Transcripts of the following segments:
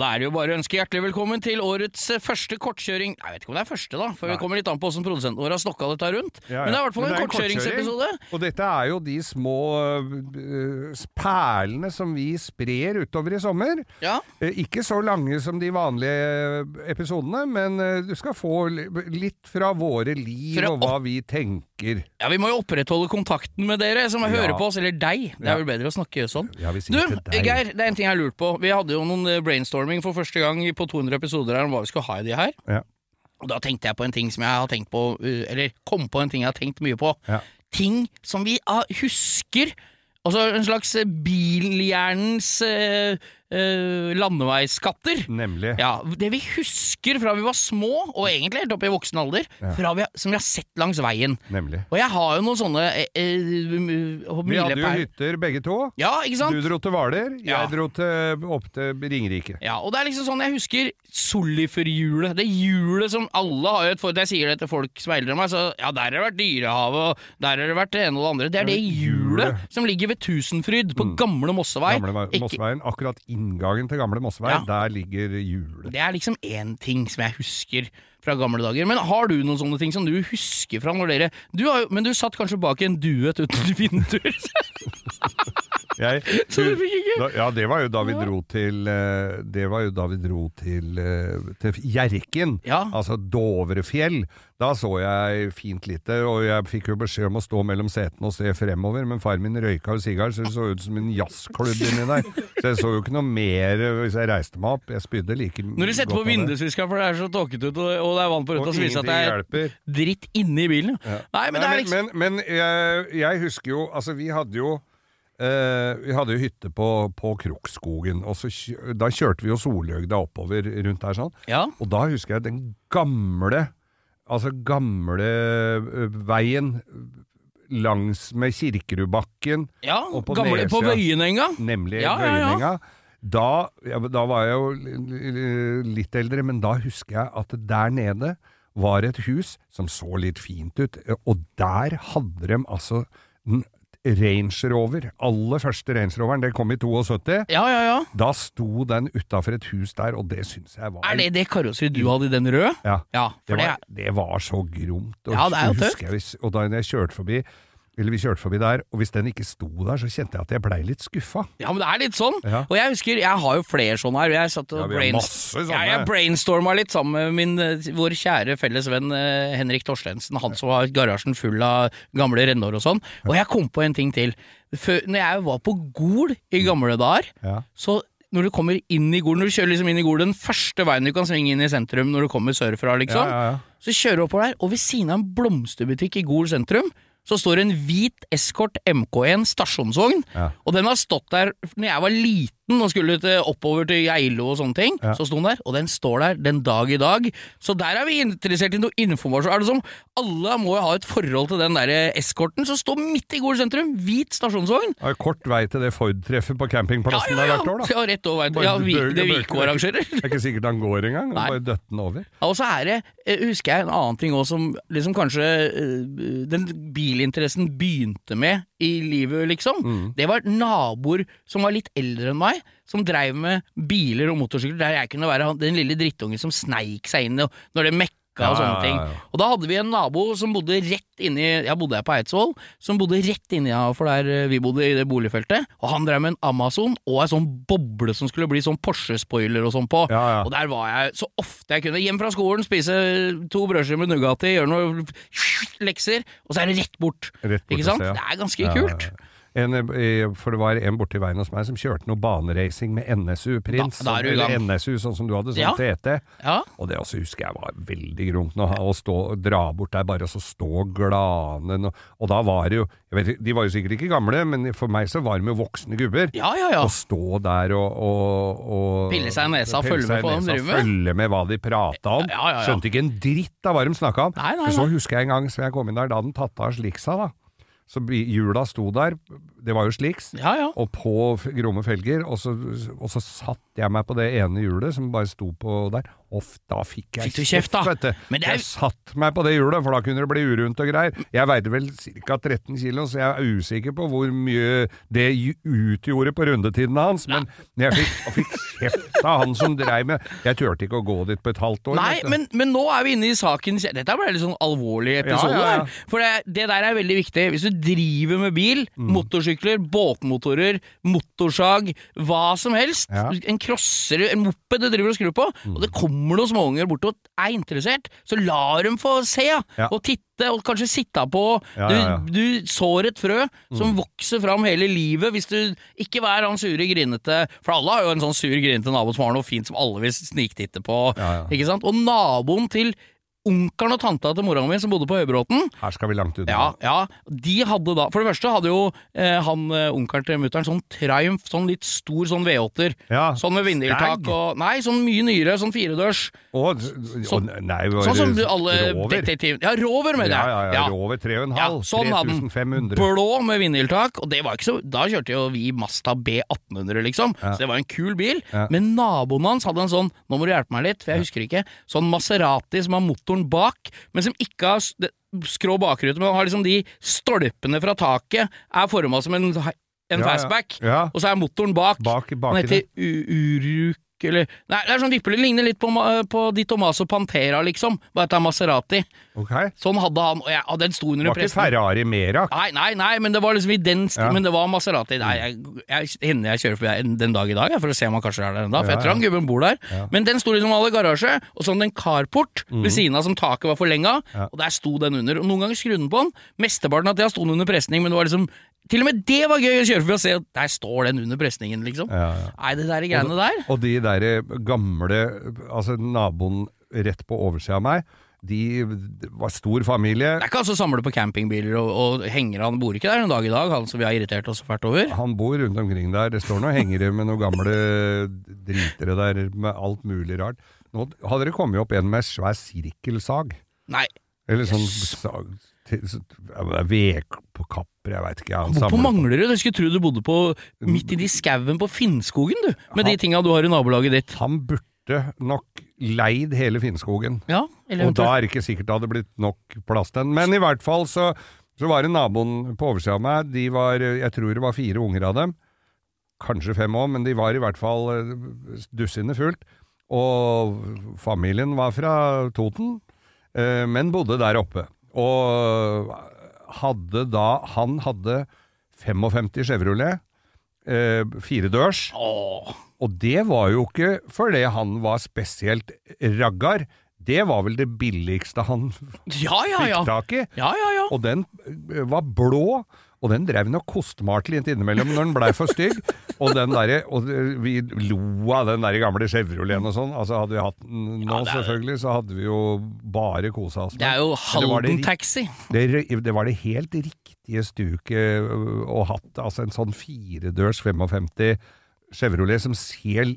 Da er det jo bare å ønske hjertelig velkommen til årets eh, første kortkjøring Jeg vet ikke om det er første, da, for vi kommer litt an på hvordan produsenten vår har snokka dette rundt. Ja, ja. Men det er i hvert fall en en kortkjøringsepisode. Og dette er jo de små uh, perlene som vi sprer utover i sommer. Ja. Uh, Ikke så lange som de vanlige episodene, men uh, du skal få litt fra våre liv Fra og hva vi tenker. ja, vi må jo opprettholde kontakten med dere som hører på oss, eller deg. Det er vel bedre å snakke sånn. Du. Geir, det er en ting jeg har lurt på. Vi hadde jo noen eh, brainstorming for første gang på 200 episoder her om hva vi skulle ha i de her. Ja. Og da tenkte jeg på en ting som jeg har tenkt på, uh, eller kom på en ting jeg har tenkt mye på. Ja. Ting som vi ah, husker. Altså en slags eh, bilhjernens eh, eh, landeveisskatter. Nemlig. Ja, Det vi husker fra vi var små, og egentlig helt opp i voksen alder, fra vi som vi har sett langs veien. Nemlig. Og jeg har jo noen sånne eh, eh, Vi hadde jo milepæl- hytter begge to. Ja, ikke sant? Du dro til Hvaler, jeg dro til, opp til Ringerike. Ja, og det er liksom sånn jeg husker Solifer-hjulet. Det hjulet som alle har jo et forhold Jeg sier det til folk som er eldre enn meg, så ja, der har det vært dyrehavet, og der har det vært det ene og det andre. Det er det hjulet som ligger ved Tusenfryd, på Gamle Mossevei. Gamle Ikke- Mosseveien, akkurat inngangen til Gamle Mossevei, Ja. der ligger hjulet. Det er liksom én ting som jeg husker fra gamle dager. Men har du noen sånne ting som du husker fra når dere du har, Men du satt kanskje bak en duet uten vinduer? Jeg, Så du fikk ikke- da, ja, det var jo da vi dro til eh, Det var jo da vi dro til, eh, til Hjerkinn, Ja. altså Dovrefjell. Da så jeg fint lite, og jeg fikk jo beskjed om å stå mellom setene og se fremover, men far min røyka jo sigar, så det så ut som en jazzklubb inni der. Så jeg så jo ikke noe mer hvis jeg reiste meg opp. Jeg spydde like Når du setter på godt vindusviska for det er så tåkete ut, og det er vann på og så viser det at det er dritt inni bilen. Nei, men det er liksom men, men, men jeg, jeg husker jo Altså, vi hadde jo eh, vi hadde jo hytte på, på Krokskogen, og så, da kjørte vi jo Solhøgda oppover rundt der sånn. Ja. Og da husker jeg den gamle, altså gamle veien langs med Kirkerudbakken, Ja, Og på gamle, på. Vøyenenga. nemlig Ja, ja, ja. Da, da var jeg jo li- li- litt eldre, men da husker jeg at der nede var et hus som så litt fint ut, og der hadde de altså Range Rover, aller første Range Roveren, det kom i 72. Ja, ja, ja. Da sto den utafor et hus der, og det syns jeg var Er det det karosseriet du hadde i den røde? Ja. Ja, Det det var, det var så gromt. Og Ja, det er jo tøft. jeg Og da jeg kjørte forbi, eller vi kjørte forbi der, og hvis den ikke sto der, så kjente jeg at jeg blei litt skuffa. Ja, men det er litt sånn. Ja. Og jeg husker, jeg har jo flere sånne her. Jeg satt og Ja, brainst. Ja, jeg brainstorma litt sammen med min, eh, vår kjære felles venn eh, Henrik Torstensen. Han som har garasjen full av gamle rennår og sånn. Og jeg kom på en ting til. Før, når jeg var på Gol i gamle dager, Ja. så når du kommer inn i Gol, når du kjører liksom inn i Gol, den første veien du kan svinge inn i sentrum når du kommer sørfra, liksom, så kjører du oppover der, og ved siden av en blomsterbutikk i Gol sentrum, så står en hvit Escort MK1 stasjonsvogn, Ja. og den har stått der når jeg var liten og skulle til, oppover til Geilo og sånne ting, Ja. så sto den der, og den står der den dag i dag. Så der er vi interessert i noe informasjon. Er det som alle må jo ha et forhold til den der eskorten som står midt i Gol sentrum, hvit stasjonsvogn. Er kort vei til det Ford-treffet på campingplassen der hvert år, da. Ja, rett over. Bare Ja, vi, det Viko arrangerer. Det er ikke sikkert han går engang. Han bare døtter den over. Ja, og så er det, eh, husker jeg en annen ting også som liksom kanskje eh, den bilinteressen begynte med i livet, liksom. Mm. Det var naboer som var litt eldre enn meg, som dreiv med biler og motorsykler, der jeg kunne være den lille drittungen som sneik seg inn og- når det mekka og sånne ting. Og da hadde vi en nabo som bodde rett inni Jeg bodde her på Eidsvoll, som bodde rett inni ja, for der eh, vi bodde i det boligfeltet. Og han drev med en Amazon og ei sånn boble som skulle bli sånn Porsche-spoiler og sånn på. Og der var jeg så ofte jeg kunne. Hjem fra skolen, spise to brødskiver med Nugatti, gjøre noe lekser, og så er det rett bort. Rett bort Ikke sant? Det er ganske kult. En, eh, for det var en borti veien hos meg som kjørte noe baneracing med NSU-prins. Eller. NSU, sånn som du hadde, sånn Ja. TT. Ja. Og det også husker jeg var veldig grunt. å stå, dra bort der bare og så stå glane. Og, da var det jo jeg vet, De var jo sikkert ikke gamle, men for meg så var de jo voksne gubber. Ja, ja, ja. Å stå der og, og, og Pille seg i nesa følge med på hva de driver med. Følge med hva de prata om. Ja, ja. Skjønte ikke en dritt av hva de snakka om. Nei, nei, nei. så husker jeg en gang så jeg kom inn der, da hadde den tatt av sliksa, da. Så hjula sto der, det var jo sliks, Ja, ja. og på gromme felger, og så, og så satt jeg meg på det ene hjulet som bare sto på der. Og da fikk jeg Fikk kjeft, da? vet du. Men det er- Jeg satt meg på det hjulet, for da kunne det bli urundt og greier. Jeg veide vel ca. 13 kilo, så jeg er usikker på hvor mye det utgjorde på rundetidene hans, men jeg fikk, jeg fikk kjeft av han som dreiv med Jeg turte ikke å gå dit på et halvt år. Nei, men, men nå er vi inne i saken Dette ble litt sånn alvorlig episode Ja, ja, ja. For det, det der er veldig viktig. Hvis du driver med bil, Mm. motorsykler, båtmotorer, motorsag, hva som helst, en crosser, en moped du driver og skrur på, Mm. og det kommer noen småunger bort og er interessert, så lar dem få se, ja. Og titte, og kanskje sitte på. Du, du sår et frø Mm. som vokser fram hele livet, hvis du ikke vær han sure, grinete For alle har jo en sånn sur, grinete nabo som har noe fint som alle vil sniktitte på. Ikke sant? Og naboen til onkelen og tanta til mora mi som bodde på Høybråten, Her skal vi langt ut. ja, ja, de hadde da For det første hadde jo eh, han eh, onkelen til mutter'n sånn Triumph, sånn litt stor sånn V8-er. Ja, Sånn med vindeltak og Nei, sånn mye nyere, sånn firedørs. Og, Sånn- og nei, var Sånn som alle detektivene. Ja, Rover, mener Ja, jeg. ja, ja, Rover 3,5. Ja, sånn hadde den. 3500. Blå med vindeltak, og det var ikke så Da kjørte jo vi Mazda B1800, liksom, Ja. så det var en kul bil. Ja. Men naboen hans hadde en sånn, nå må du hjelpe meg litt, for jeg husker ikke, sånn Maserati som har motoren bak, men som ikke har skrå bakrute, men har liksom de stolpene fra taket er forma som en, en ja. fastback, Ja. og så er motoren bak. Bak, bak Den heter Uruk eller Nei, det er sånn vippelyd. ligner litt på, på Di Tomaso Pantera, liksom, bare at det er Maserati. Okay. Sånn hadde han, og, jeg, og den sto under Var en ikke. Ferrari Merak? Nei, nei, nei, men det var liksom i den sti, Ja. Men det var Maserati. Nei, jeg, jeg, hender jeg kjører forbi den dag i dag, for å se om han kanskje er der ennå. For jeg tror han gubben bor der. Ja. Men den sto liksom alle i garasje, og så hadde den en carport ved siden av som taket var forlenga, Ja. og der sto den under. Og noen ganger skrudde den på den. Mesteparten av tida sto den under presning, men det var liksom Til og med det var gøy å kjøre forbi og se at der står den under presningen, liksom. Ja, ja. Nei, det der greiene der. Og de der gamle Altså naboen rett på oversida av meg, de var stor familie. Det er ikke han som samler på campingbiler og, og henger Han bor ikke der en dag i dag, han som vi har irritert oss fælt over. Han bor rundt omkring der. Det står noen hengere med noen gamle dritere der med alt mulig rart. Nå hadde det kommet opp en med svær sirkelsag. Nei, Eller sånn sag til- på kapper, er Vedkapper, jeg veit ikke. hvorfor mangler på samler Manglerud. Jeg skulle tro du bodde på midt inni skauen på Finnskogen, du. Med de tinga du har i nabolaget ditt. Han burde nok leid hele Finnskogen. Ja, eller Og da er det ikke sikkert det hadde blitt nok plass til den. Men i hvert fall så, så var det naboen på oversida av meg. De var, jeg tror det var fire unger av dem. Kanskje fem òg, men de var i hvert fall eh, fullt. Og familien var fra Toten, eh, men bodde der oppe. Og hadde da Han hadde 55 Chevrolet, eh, firedørs. Åh, Og det var jo ikke fordi han var spesielt raggar. Det var vel det billigste han Ja, ja, ja. fikk tak i. Ja, ja, ja. Og den var blå, og den drev nok litt innimellom når den blei for stygg. Og den der, og vi lo av den der gamle Chevroleten og sånn. Altså Hadde vi hatt den nå, Ja, er- selvfølgelig, så hadde vi jo bare kosa oss med Det er jo Men det det Halden-taxi. det, det var det helt riktige stuket øh, å hatt, altså en sånn firedørs 55 Chevrolet som ser,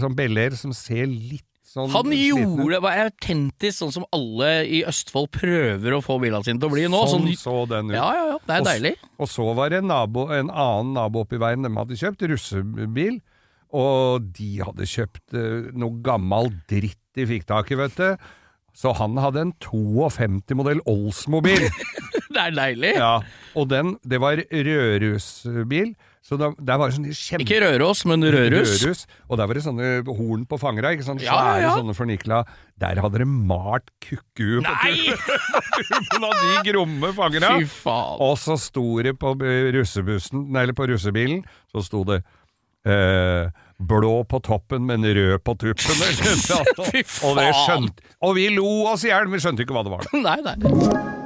som Bel Air, som ser litt sånn Han sliten gjorde var autentisk, sånn som alle i Østfold prøver å få bilene sine til å bli nå. Sånn Sånn, så den ut. ja, ja, ja. Det er Og deilig. Og så var det en, nabo, en annen nabo oppi veien, de hadde kjøpt russebil, og de hadde kjøpt uh, noe gammal dritt de fikk tak i, vet du. Så han hadde en 52-modell Oldsmobil. Det er deilig. ja, og den, det var rødrusbil, så da, der var det sånne kjempe... Ikke Røros, men Rørus. Rørus. og der var det sånne horn på fangera, ikke sånn Ja, ja, svære ja. sånne fornikla. Der hadde det malt kukku på tuppen av de gromme fangera. Fy faen. Og så sto det på russebussen, nei, eller på russebilen, så sto det eh, blå på toppen, men rød på tuppen. Fy og det faen. skjønte Og vi lo oss i hjel, vi skjønte ikke hva det var. Nei, nei.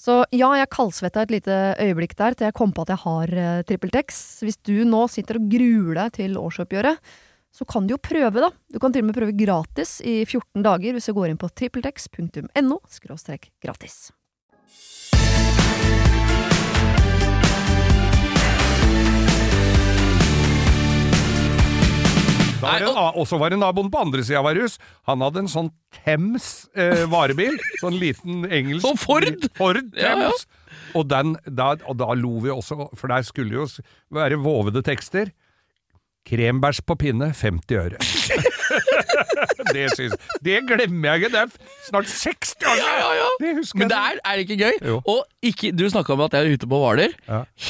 Så ja, jeg kaldsvetta et lite øyeblikk der til jeg kom på at jeg har uh, TrippelTex. Hvis du nå sitter og gruer deg til årsoppgjøret, så kan du jo prøve, da. Du kan til og med prøve gratis i 14 dager hvis du går inn på trippeltex.no gratis. Var og... en- og så var det naboen på andre sida av Varhus. Han hadde en sånn Thames eh, varebil. Sånn liten engelsk Sånn Ford? Ford Ja, ja. Og, den, da, og da lo vi også, for der skulle jo være vovede tekster. Krembæsj på pinne, 50 øre. det, synes, det glemmer jeg ikke. Det er snart 60 år Ja, ja, ja. Men det er, er det ikke gøy? Jo. Og ikke, du snakka om at jeg er ute på Hvaler.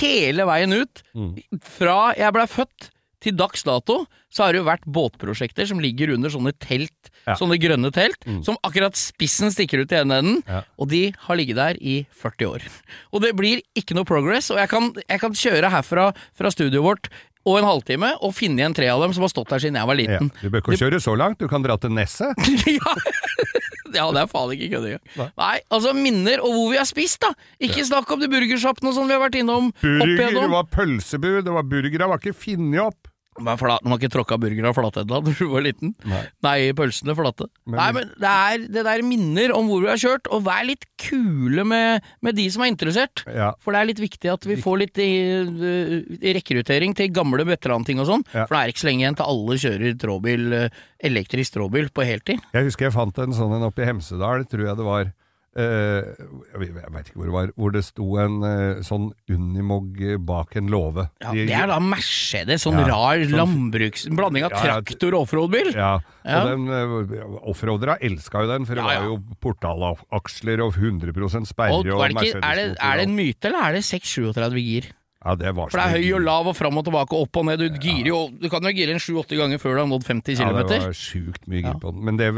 Hele veien ut, Mm. fra jeg blei født til dags dato, så har det jo vært båtprosjekter som ligger under sånne telt, Ja. sånne grønne telt, Mm. som akkurat spissen stikker ut i ene enden, Ja. og de har ligget der i 40 år. Og det blir ikke noe progress, og jeg kan, jeg kan kjøre herfra fra studioet vårt og en halvtime og finne igjen tre av dem som har stått der siden jeg var Ja, liten. du bør ikke kjøre så langt. Du kan dra til Nesset. ja. ja, det er faen ikke kødd engang. Nei. Nei, altså minner og hvor vi har spist, da. Ikke snakk om de burgersjappene som vi har vært innom Burger, det var pølsebud, det var burgere, var ikke funnet opp. Men flat, man har ikke tråkka burger av flathenda da du var liten. Nei. pølsene flate. Men- Nei, men det er det der minner om hvor vi har kjørt, og vær litt kule med, med de som er interessert. Ja. For det er litt viktig at vi får litt eh, rekruttering til gamle veteranting og sånn. Ja. For det er ikke så lenge igjen til alle kjører tråbil, eh, elektrisk tråbil på heltid. Jeg husker jeg fant en sånn en oppe i Hemsedal, tror jeg det var. Eh, jeg veit ikke hvor det var, hvor det sto en uh, sånn Unimog bak en låve. Ja, det er da Mercedes, sånn Ja, rar sånn- landbruks... En blanding av traktor og offroad-bil. Ja, Ja. og den uh, offroadera elska jo den, for det var jo portalaksler og 100 sperre Og og, Mercedes-motor. er, det, er det en myte, eller er det 6-37 gir? Ja, det var For det er høy og lav og fram og tilbake opp og ned. Du girer jo Du kan jo gire en 7-8 ganger før du har nådd 50 Ja, det var sjukt mye gir på den. Men, det,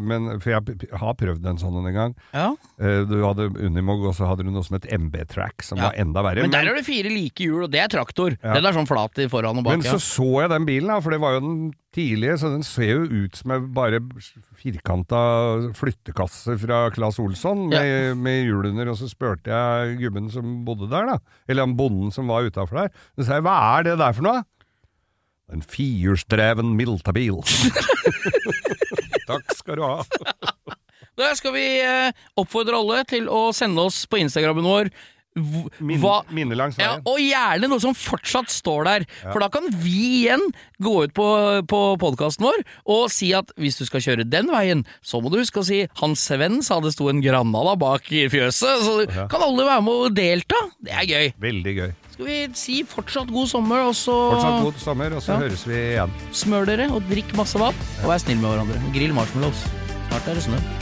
men for jeg har prøvd en sånn en gang. Ja. Eh, Du hadde Unimog, og så hadde du noe som het MB-track, som Ja. var enda verre. Men der er det fire like hjul, og det er traktor. Ja. Den er sånn flat i foran og bak. Men så så jeg den bilen, da, for det var jo den tidlige, så den ser jo ut som en bare firkanta flyttekasse fra Claes Olsson med, med hjul under, og så spurte jeg gubben som bodde der, da, eller han bonden som var utafor der, så sa jeg hva er det der for noe? En firehjulsdreven Milta-bil. Takk skal du ha. Da skal vi eh, oppfordre alle til å sende oss på Instagrammen vår Min, hva minne langs ja, veien. og gjerne noe som fortsatt står der, for da kan vi igjen gå ut på, på podkasten vår og si at hvis du skal kjøre den veien, så må du huske å si 'Hans Sven sa det sto en Granada bak i fjøset', så Ja. kan alle være med og delta. Det er gøy. Veldig gøy. Skal vi si fortsatt god sommer, og så Fortsatt god sommer, og så Ja. høres vi igjen. smør dere og drikk masse vann, og vær snill med hverandre. Grill marshmallows. Snart er det snø.